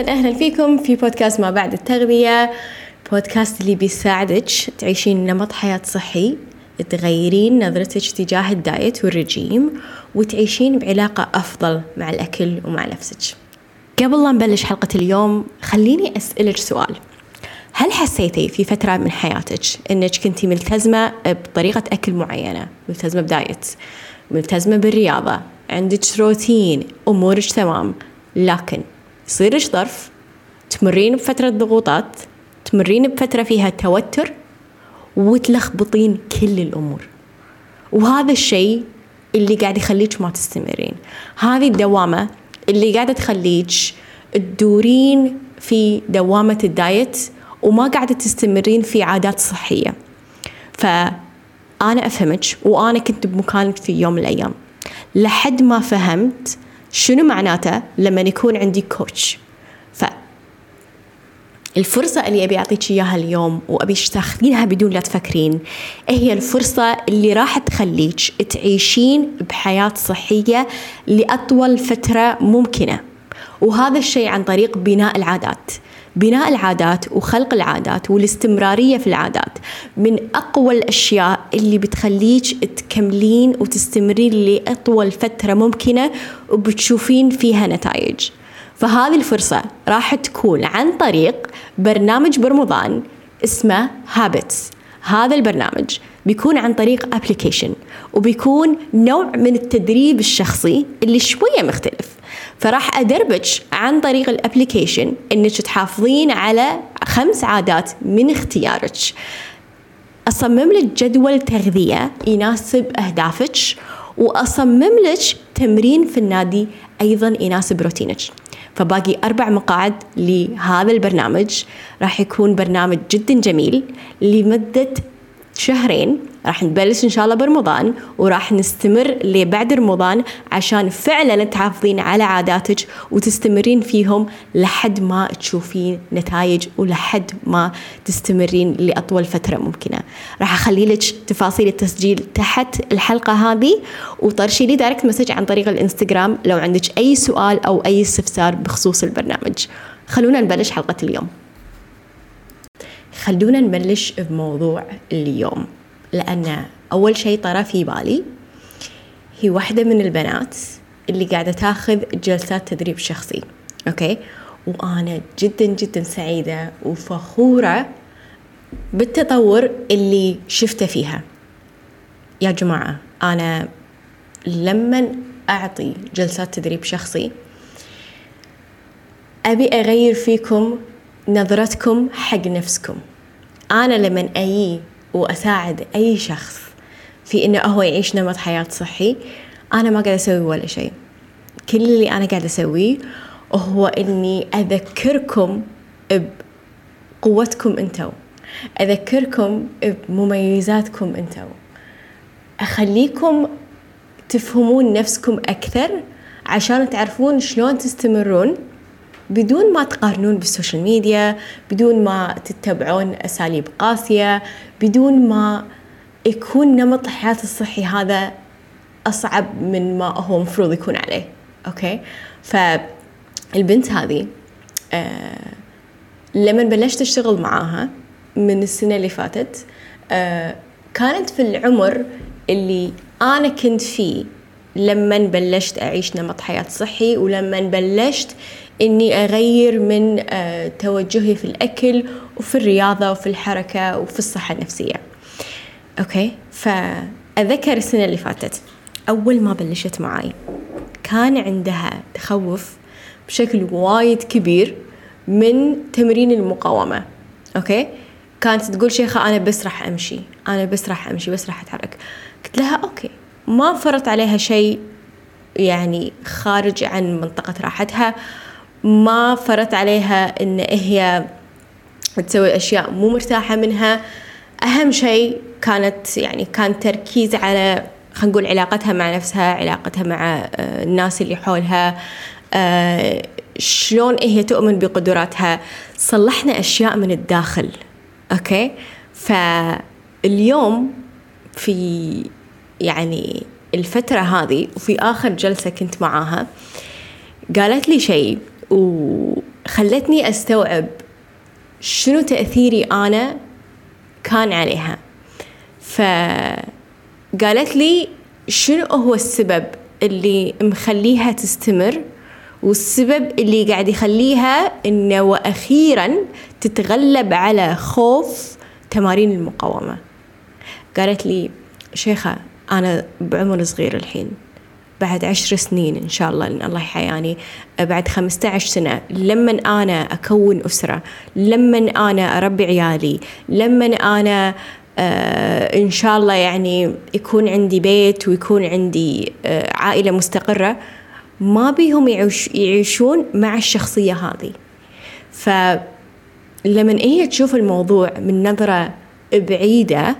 أهلا أهلا فيكم في بودكاست ما بعد التغذية بودكاست اللي بيساعدك تعيشين نمط حياة صحي تغيرين نظرتك تجاه الدايت والرجيم وتعيشين بعلاقة أفضل مع الأكل ومع نفسك. قبل لا نبلش حلقة اليوم خليني أسألك سؤال. هل حسيتي في فترة من حياتك إنك كنتي ملتزمة بطريقة أكل معينة، ملتزمة بدايت، ملتزمة بالرياضة، عندك روتين، أمورك تمام، لكن يصيرش ظرف؟ تمرين بفترة ضغوطات تمرين بفترة فيها توتر وتلخبطين كل الأمور. وهذا الشيء اللي قاعد يخليك ما تستمرين. هذه الدوامة اللي قاعدة تخليك تدورين في دوامة الدايت وما قاعدة تستمرين في عادات صحية. فأنا أفهمك وأنا كنت بمكانك في يوم من الأيام. لحد ما فهمت شنو معناته لما يكون عندي كوتش ف الفرصة اللي أبي أعطيك إياها اليوم وأبي تاخذينها بدون لا تفكرين هي الفرصة اللي راح تخليك تعيشين بحياة صحية لأطول فترة ممكنة. وهذا الشيء عن طريق بناء العادات. بناء العادات وخلق العادات والاستمرارية في العادات. من أقوى الأشياء اللي بتخليك تكملين وتستمرين لأطول فترة ممكنة وبتشوفين فيها نتائج. فهذه الفرصة راح تكون عن طريق برنامج برمضان اسمه habits هذا البرنامج بيكون عن طريق application وبيكون نوع من التدريب الشخصي اللي شوية مختلف. فراح أدربك عن طريق ال application إنك تحافظين على خمس عادات من اختيارك. أصمم لك جدول تغذية يناسب أهدافك وأصمم لك تمرين في النادي أيضا يناسب روتينك. فباقي أربع مقاعد لهذا البرنامج. راح يكون برنامج جدا جميل لمدة شهرين راح نبلش إن شاء الله برمضان وراح نستمر لبعد رمضان عشان فعلا تحافظين على عاداتك وتستمرين فيهم لحد ما تشوفين نتائج ولحد ما تستمرين لأطول فترة ممكنة. راح أخلي لك تفاصيل التسجيل تحت الحلقة هذه وطرشي لي direct message عن طريق الإنستغرام لو عندك أي سؤال أو أي استفسار بخصوص البرنامج. خلونا نبلش حلقة اليوم. خلونا نبلش بموضوع اليوم. لأن أول شيء طرى في بالي هي واحدة من البنات اللي قاعدة تاخذ جلسات تدريب شخصي أوكي؟ وأنا جدا جدا سعيدة وفخورة بالتطور اللي شفته فيها. يا جماعة أنا لما أعطي جلسات تدريب شخصي أبي أغير فيكم نظرتكم حق نفسكم. أنا لما أجي وأساعد أي شخص في إنه هو يعيش نمط حياة صحي أنا ما قاعدة أسوي ولا شيء. كل اللي أنا قاعدة أسويه هو إني أذكركم بقوتكم أنتو. أذكركم بمميزاتكم أنتو. أخليكم تفهمون نفسكم أكثر عشان تعرفون شلون تستمرون. بدون ما تقارنون بال social media بدون ما تتبعون أساليب قاسية بدون ما يكون نمط الحياة الصحي هذا أصعب من ما هو مفروض يكون عليه. okay؟ فالبنت هذه آه لما بلشت أشتغل معاها من السنة اللي فاتت آه كانت في العمر اللي أنا كنت فيه لما بلشت أعيش نمط حياة صحي ولما بلشت إني أغير من آه، توجهي في الأكل وفي الرياضة وفي الحركة وفي الصحة النفسية. أوكي؟ فأذكر السنة اللي فاتت. أول ما بلشت معاي كان عندها تخوف بشكل وايد كبير من تمرين المقاومة. okay؟ كانت تقول شيخة أنا بس راح أمشي أنا بس راح أمشي بس راح أتحرك. قلت لها okay. ما فرضت عليها شيء يعني خارج عن منطقة راحتها. ما فرضت عليها إن هي تسوي أشياء مو مرتاحة منها. أهم شيء كانت يعني كان تركيزي على خلينا نقول علاقتها مع نفسها علاقتها مع آه، الناس اللي حولها. آه، شلون هي تؤمن بقدراتها. صلحنا أشياء من الداخل أوكي؟ فاليوم في يعني الفترة هذه وفي آخر جلسة كنت معاها قالت لي شيء. خلتني أستوعب شنو تأثيري أنا كان عليها. فقالت لي شنو هو السبب اللي مخليها تستمر والسبب اللي قاعد يخليها إنه وأخيرا تتغلب على خوف تمارين المقاومة. قالت لي شيخة أنا بعمر صغير الحين. بعد عشر سنين إن شاء الله إن الله يحياني بعد خمسة عشر سنة. لما أنا أكون أسرة لما أنا أربي عيالي لما أنا آه إن شاء الله يعني يكون عندي بيت ويكون عندي آه عائلة مستقرة ما بيهم يعيش يعيشون مع الشخصية هذه. فلما هي تشوف الموضوع من نظرة بعيدة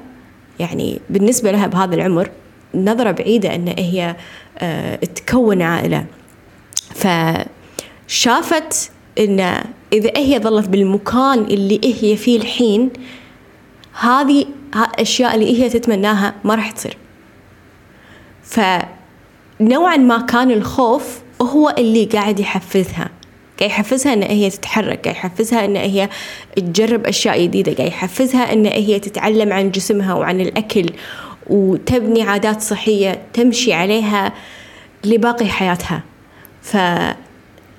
يعني بالنسبة لها بهذا العمر نظرة بعيدة أن هي آه، تكون عائلة. فشافت أن إذا هي ظلت بالمكان اللي هي فيه الحين هذه الأشياء اللي هي تتمناها ما راح تصير. فنوعا ما كان الخوف هو اللي قاعد يحفزها. قاعد يحفزها إن هي تتحرك قاعد يحفزها إن هي تجرب أشياء جديدة قاعد يحفزها إن هي تتعلم عن جسمها وعن الأكل وتبني عادات صحية تمشي عليها لباقي حياتها. فأنا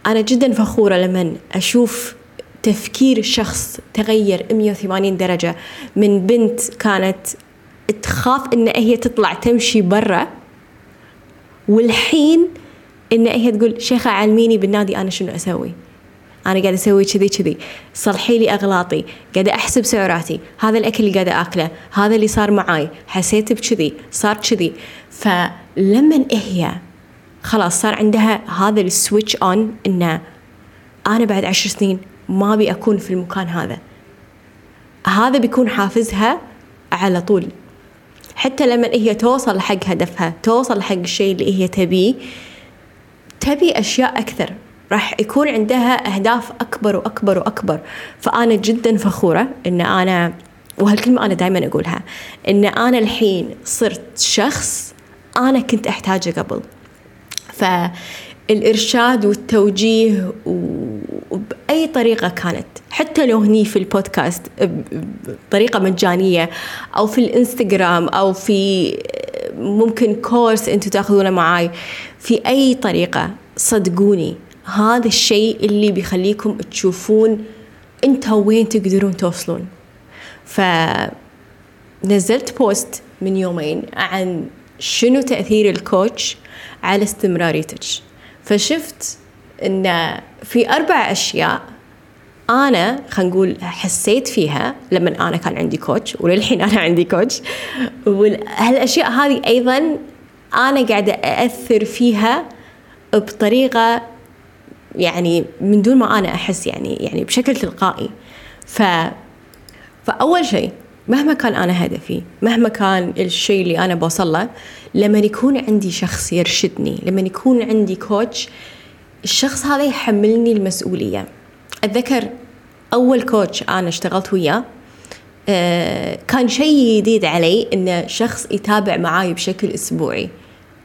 جدا فخورة لما أشوف تفكير الشخص تغير 180 درجة. من بنت كانت تخاف إن هي تطلع تمشي برا والحين إن هي تقول شيخة علميني بالنادي أنا شنو أسوي؟ أنا قاعدة أسوي كذي كذي. صلحي لي أغلاطي. قاعدة أحسب سعراتي. هذا الأكل اللي قاعدة أكله. هذا اللي صار معاي. حسيت بكذي. صار كذي. فلما هي خلاص صار عندها هذا السويتش أون إنه أنا بعد عشر سنين ما أبي أكون في المكان هذا. هذا بيكون حافزها على طول. حتى لما هي توصل حق هدفها توصل حق الشيء اللي هي تبيه تبي أشياء أكثر. راح يكون عندها أهداف أكبر وأكبر وأكبر. فأنا جدا فخورة إن أنا وهالكلمة أنا دائما أقولها إن أنا الحين صرت شخص أنا كنت أحتاجه قبل. فالإرشاد والتوجيه وبأي طريقة كانت حتى لو هني في البودكاست بطريقة مجانية أو في الإنستغرام أو في ممكن كورس أنتوا تأخذونه معاي في أي طريقة صدقوني هذا الشيء اللي بيخليكم تشوفون أنتوا وين تقدرون توصلون. فنزلت post من يومين عن شنو تأثير ال coach على استمراريتك فشفت إن في أربع أشياء أنا خلينا نقول حسيت فيها لما أنا كان عندي coach وللحين أنا عندي coach وهالأشياء هذه أيضا أنا قاعدة أأثر فيها بطريقة يعني من دون ما أنا أحس يعني يعني بشكل تلقائي. ف فأول شيء مهما كان أنا هدفي مهما كان الشيء اللي أنا بوصل له لما يكون عندي شخص يرشدني لما يكون عندي كوتش الشخص هذا يحملني المسؤولية. أتذكر أول كوتش أنا اشتغلت وياه آه، كان شيء جديد علي ان شخص يتابع معاي بشكل أسبوعي.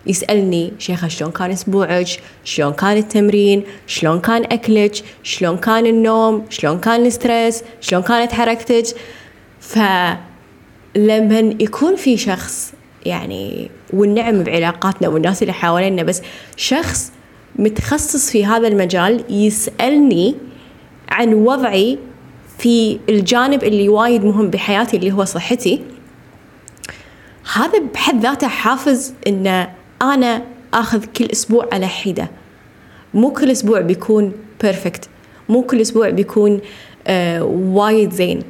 يسألني شيخة شلون كان أسبوعك شلون كان التمرين شلون كان أكلك شلون كان النوم شلون كان الستريس شلون كانت حركتك. فلما يكون في شخص يعني والنعم بعلاقاتنا والناس اللي حوالينا بس شخص متخصص في هذا المجال يسألني عن وضعي في الجانب اللي وايد مهم بحياتي اللي هو صحتي هذا بحد ذاته حافز إنه أنا آخذ كل أسبوع على حدة. مو كل أسبوع بيكون perfect مو كل أسبوع بيكون آه وايد زين.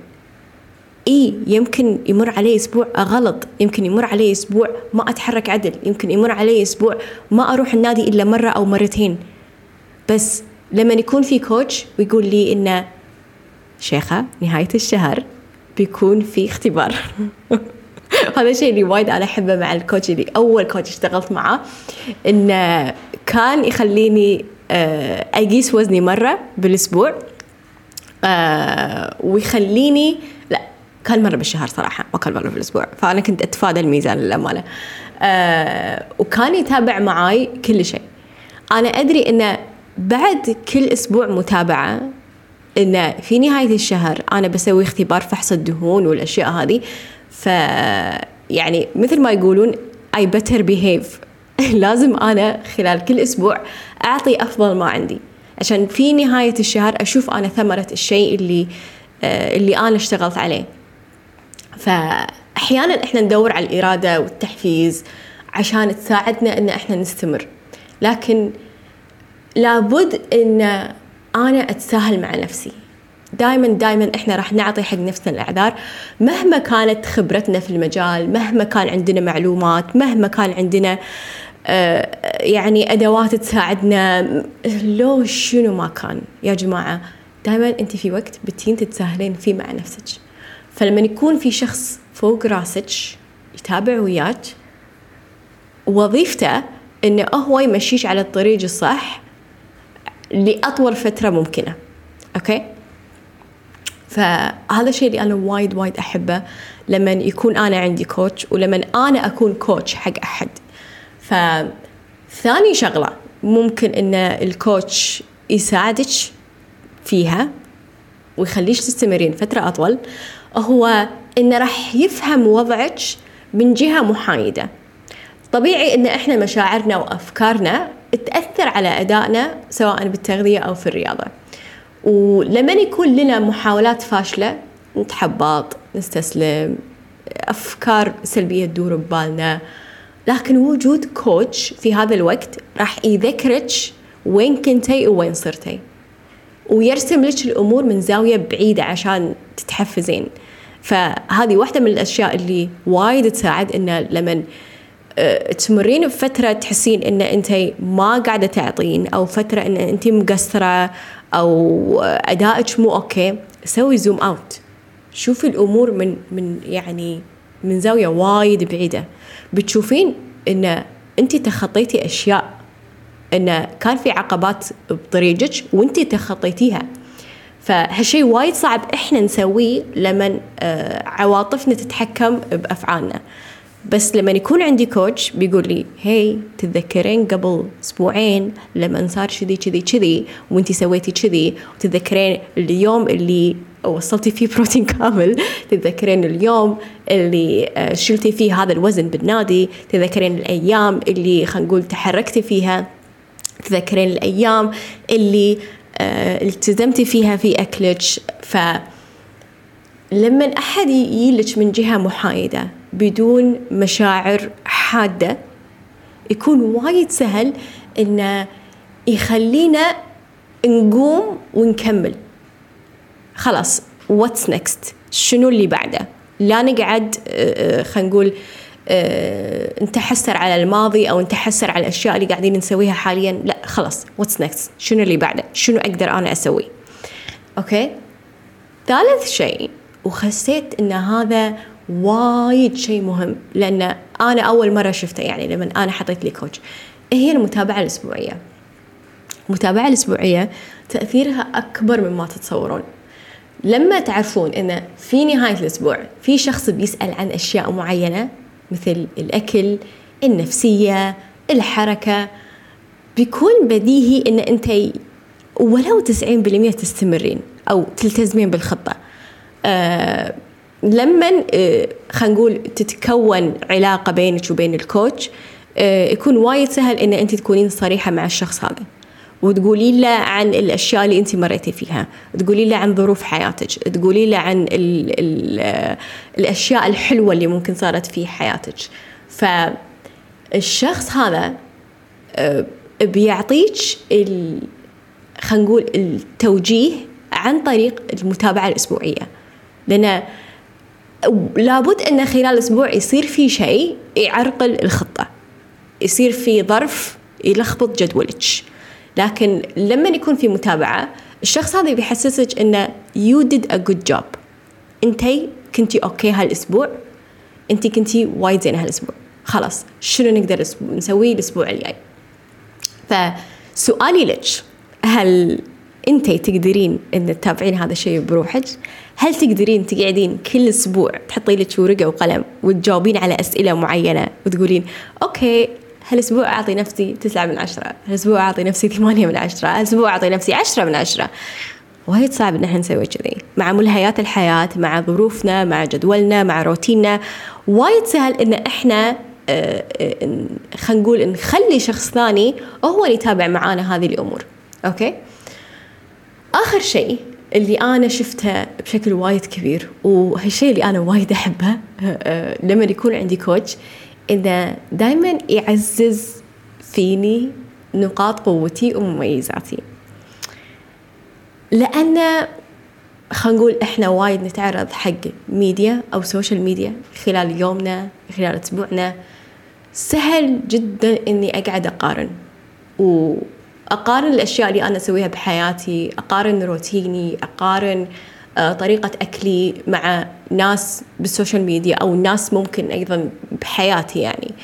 إي يمكن يمر علي أسبوع غلط. يمكن يمر علي أسبوع ما أتحرك عدل. يمكن يمر علي أسبوع ما أروح النادي إلا مرة أو مرتين. بس لما يكون في coach ويقول لي إنه شيخة نهاية الشهر بيكون في اختبار. هذا الشيء اللي وايد أنا أحبه مع الكوتش اللي أول كوتش اشتغلت معاه إنه كان يخليني آه، أقيس وزني مرة بالأسبوع آه، ويخليني لا كان مرة بالشهر صراحة ما كان مرة بالأسبوع فأنا كنت أتفادى الميزان للأمانة. آه، وكان يتابع معاي كل شيء. أنا أدري انه بعد كل أسبوع متابعة إن في نهاية الشهر أنا بسوي اختبار فحص الدهون والأشياء هذه ف يعني مثل ما يقولون I better behave. لازم أنا خلال كل أسبوع أعطي أفضل ما عندي. عشان في نهاية الشهر أشوف أنا ثمرة الشيء اللي آه، اللي أنا اشتغلت عليه. فأحيانا إحنا ندور على الإرادة والتحفيز عشان تساعدنا إن إحنا نستمر. لكن لابد إن أنا أتساهل مع نفسي. دائما دائما إحنا راح نعطي حق نفسنا الأعذار. مهما كانت خبرتنا في المجال مهما كان عندنا معلومات مهما كان عندنا آه، يعني أدوات تساعدنا لو شنو ما كان. يا جماعة دائما أنت في وقت بتين تتساهلين فيه مع نفسك. فلما يكون في شخص فوق راسك يتابع وياك وظيفته إنه هو يمشيش على الطريق الصح لأطول فترة ممكنة. okay؟ فهذا الشيء اللي أنا وايد وايد أحبه لما يكون أنا عندي coach ولما أنا أكون coach حق أحد. فثاني شغلة ممكن إن ال coach يساعدك فيها ويخليش تستمرين فترة أطول هو إنه راح يفهم وضعك من جهة محايدة. طبيعي إن إحنا مشاعرنا وأفكارنا تأثر على أدائنا سواء بالتغذية أو في الرياضة. ولما يكون لنا محاولات فاشلة نتحبط نستسلم أفكار سلبية تدور ببالنا. لكن وجود كوتش في هذا الوقت راح يذكرك وين كنتي وين صرتي. ويرسم لك الأمور من زاوية بعيدة عشان تتحفزين. فهذه واحدة من الأشياء اللي وايد تساعد انه لما آه، تمرين بفترة تحسين إن انت ما قاعدة تعطين أو فترة إن انت مقصرة أو أدائك مو okay سوي zoom out شوفي الأمور من من يعني من زاوية وايد بعيدة. بتشوفين إن أنت تخطيتي أشياء إن كان في عقبات بطريقك وأنت تخطيتيها. فهالشيء وايد صعب إحنا نسويه لما آه، عواطفنا تتحكم بأفعالنا. بس لما يكون عندي كوتش بيقول لي هي تتذكرين قبل أسبوعين لما صار كذي كذي كذي وانتي سويتي كذي وتتذكرين اليوم اللي وصلتي فيه بروتين كامل تتذكرين اليوم اللي آه، شلتي فيه هذا الوزن بالنادي تتذكرين الأيام اللي خلينا نقول تحركتي فيها تتذكرين الأيام اللي آه، التزمتي فيها في أكلك. ف لما أحد يجيلك من جهة محايدة بدون مشاعر حادة. يكون وايد سهل انه يخلينا نقوم ونكمل. خلاص what's next شنو اللي بعده؟ لا نقعد آه، آه، خلينا نقول آه، نتحسر على الماضي أو نتحسر على الأشياء اللي قاعدين نسويها حاليا. لا خلاص what's next شنو اللي بعده؟ شنو أقدر أنا أسوي؟ okay؟ ثالث شيء وحسيت إن هذا وايد شيء مهم لأن أنا أول مرة شفته يعني لما أنا حطيت لي coach هي المتابعة الأسبوعية. المتابعة الأسبوعية تأثيرها أكبر مما تتصورون. لما تعرفون إن في نهاية الأسبوع في شخص بيسأل عن أشياء معينة مثل الأكل النفسية الحركة بيكون بديهي إن أنت ولو 90% تستمرين أو تلتزمين بالخطة. آه لما آه خلينا نقول تتكون علاقة بينك وبين الكوتش آه يكون وايد سهل إن أنت تكونين صريحة مع الشخص هذا. وتقولي له عن الأشياء اللي أنت مريتي فيها. تقولي له عن ظروف حياتك. تقولي له عن ال ال الأشياء الحلوة اللي ممكن صارت في حياتك. فالشخص هذا آه، بيعطيك خلينا نقول التوجيه عن طريق المتابعة الأسبوعية. لأن لابد أن خلال الأسبوع يصير في شيء يعرقل الخطة. يصير في ظرف يلخبط جدولك. لكن لما يكون في متابعة الشخص هذا بيحسسك انه you did a good job. أنتي كنتي okay هالأسبوع. أنتي كنتي وايد زينة هالأسبوع. خلاص شنو نقدر نسوي الأسبوع الجاي؟ فسؤالي لك هل انتي تقدرين ان تتابعين هذا الشيء بروحك؟ هل تقدرين تقعدين كل أسبوع تحطي لك ورقة وقلم وتجاوبين على أسئلة معينة وتقولين okay هالأسبوع أعطي نفسي تسعة من عشرة هالأسبوع أعطي نفسي ثمانية من عشرة هالأسبوع أعطي نفسي عشرة من عشرة وايد صعب إن إحنا نسوي كذي. مع ملهيات الحياة مع ظروفنا مع جدولنا مع روتيننا وايد سهل إن إحنا آه، آه، خلينا نقول نخلي شخص ثاني هو اللي يتابع معانا هذه الأمور. أوكي؟ آخر شيء اللي أنا شفته بشكل وايد كبير وهالشيء اللي أنا وايد أحبه آه، لما يكون عندي coach إنه دائما يعزز فيني نقاط قوتي ومميزاتي. لأن خلينا نقول إحنا وايد نتعرض حق ميديا أو social media خلال يومنا خلال أسبوعنا. سهل جدا إني أقعد أقارن واقارن الأشياء اللي أنا أسويها بحياتي أقارن روتيني أقارن آه، طريقة أكلي مع ناس بال social media أو ناس ممكن أيضا بحياتي يعني.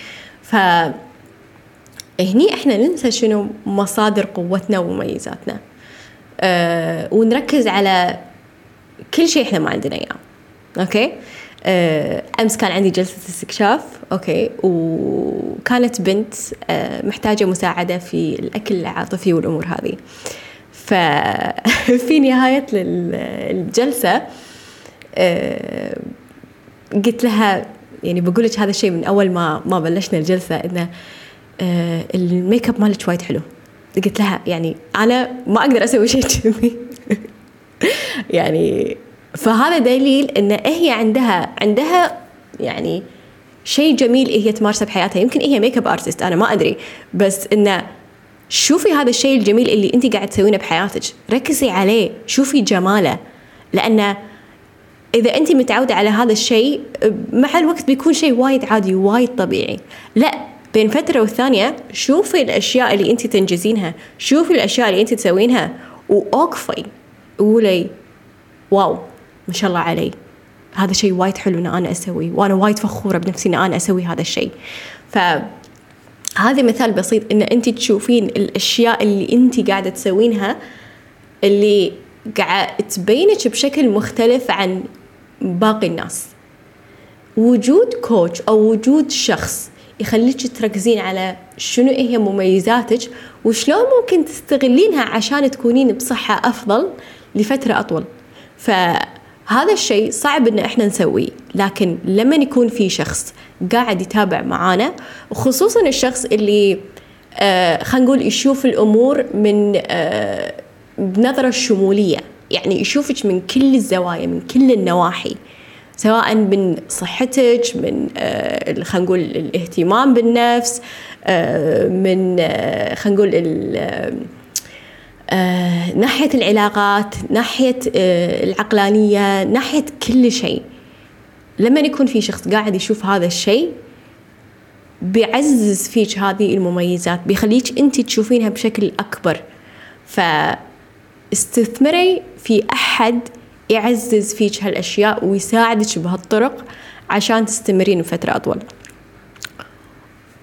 ف هني إحنا ننسى شنو مصادر قوتنا ومميزاتنا. أه ونركز على كل شيء إحنا ما عندنا إياه. أوكي؟ أمس كان عندي جلسة استكشاف أوكي وكانت بنت أه محتاجة مساعدة في الأكل العاطفي والأمور هذه. ففي نهاية الجلسة أه قلت لها يعني بقول لك هذا الشيء من أول ما ما بلشنا الجلسة إنه آه الميك أب مالك وايد حلو. قلت لها يعني أنا ما أقدر أسوي شيء كذي. يعني فهذا دليل إن هي عندها عندها يعني شيء جميل هي تمارسه بحياتها. يمكن هي makeup artist أنا ما أدري. بس انه شوفي هذا الشيء الجميل اللي انت قاعد تسوينه بحياتك. ركزي عليه شوفي جماله. لأنه إذا انت متعودة على هذا الشيء مع الوقت بيكون شيء وايد عادي وايد طبيعي. لا بين فترة والثانية شوفي الأشياء اللي أنت تنجزينها. شوفي الأشياء اللي أنت تسوينها. وأوقفي. قولي واو. ما شاء الله علي هذا شيء وايد حلو ان أنا اسويه وأنا وايد فخورة بنفسي ان أنا أسوي هذا الشيء. ف هذا مثال بسيط إن انت تشوفين الأشياء اللي انت قاعدة تسوينها اللي قاعد تبينك بشكل مختلف عن باقي الناس. وجود كوتش أو وجود شخص يخليك تركزين على شنو هي مميزاتك وشلون ممكن تستغلينها عشان تكونين بصحة أفضل لفترة أطول. فهذا الشيء صعب إن إحنا نسويه لكن لما يكون في شخص قاعد يتابع معانا وخصوصا الشخص اللي آه خلينا نقول يشوف الأمور من آه بنظرة شمولية يعني يشوفك من كل الزوايا من كل النواحي سواء من صحتك من آه، خلينا نقول الاهتمام بالنفس آه، من آه، خلينا نقول ناحية العلاقات ناحية العقلانية ناحية كل شيء. لما يكون في شخص قاعد يشوف هذا الشيء بيعزز فيك هذه المميزات بيخليك أنت تشوفينها بشكل أكبر. فاستثمري في أحد يعزز فيك هالأشياء ويساعدك بهالطرق عشان تستمرين بفتره أطول.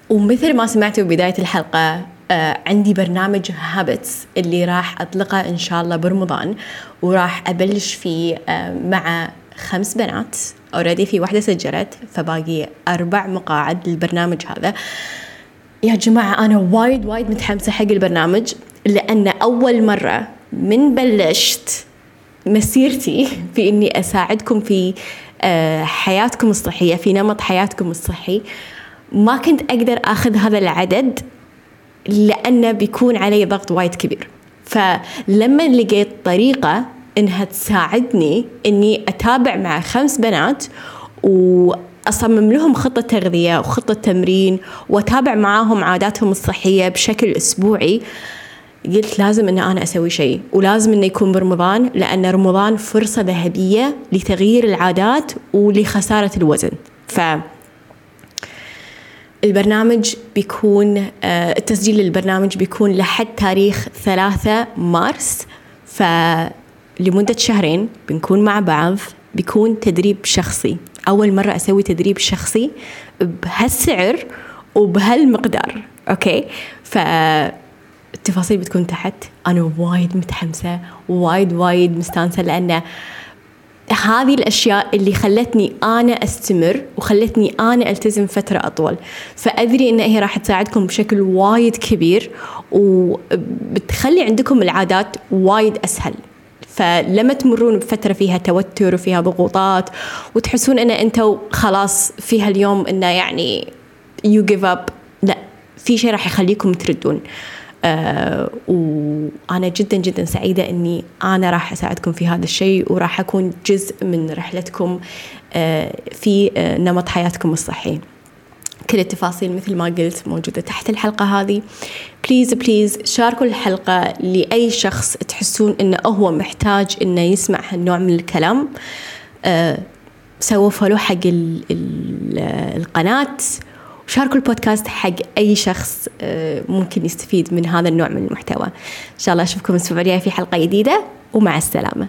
ومثل ما سمعتوا ببداية الحلقة آه عندي برنامج هابتس اللي راح أطلقه إن شاء الله برمضان وراح أبلش فيه آه مع خمس بنات. اوريدي في واحدة سجلت فباقي أربع مقاعد للبرنامج هذا. يا جماعة أنا وايد وايد متحمسة حق البرنامج لأن أول مرة من بلشت مسيرتي في إني أساعدكم في آه، حياتكم الصحية في نمط حياتكم الصحي ما كنت أقدر آخذ هذا العدد. لأنه بيكون علي ضغط وايد كبير. فلما لقيت طريقة إنها تساعدني إني أتابع مع خمس بنات وأصمم لهم خطة تغذية وخطة تمرين وأتابع معاهم عاداتهم الصحية بشكل أسبوعي قلت لازم إن أنا أسوي شيء ولازم إنه يكون برمضان لأن رمضان فرصة ذهبية لتغيير العادات ولخسارة الوزن. ف البرنامج بيكون آه، التسجيل للبرنامج بيكون لحد تاريخ ثلاثة مارس. فلمدة شهرين بنكون مع بعض بيكون تدريب شخصي. أول مرة أسوي تدريب شخصي بهالسعر وبهالمقدار أوكي؟ ف التفاصيل بتكون تحت. أنا وايد متحمسة وايد وايد مستانسة لأن هذه الأشياء اللي خلتني أنا أستمر وخلتني أنا ألتزم فترة أطول. فأدري أن هي راح تساعدكم بشكل وايد كبير وبتخلي عندكم العادات وايد أسهل. فلما تمرون بفترة فيها توتر وفيها ضغوطات وتحسون إن أنتم خلاص فيها اليوم إنه يعني you give up لا في شيء راح يخليكم تردون. آه وأنا جدا جدا سعيدة أني أنا راح أساعدكم في هذا الشيء وراح أكون جزء من رحلتكم آه في آه نمط حياتكم الصحي. كل التفاصيل مثل ما قلت موجودة تحت الحلقة هذه. please please شاركوا الحلقة لأي شخص تحسون أنه هو محتاج أنه يسمع هالنوع من الكلام. آه سووا follow حق ال ال القناة. وشاركوا البودكاست حق أي شخص آه ممكن يستفيد من هذا النوع من المحتوى. إن شاء الله أشوفكم الأسبوع الجاي في حلقة جديدة ومع السلامة.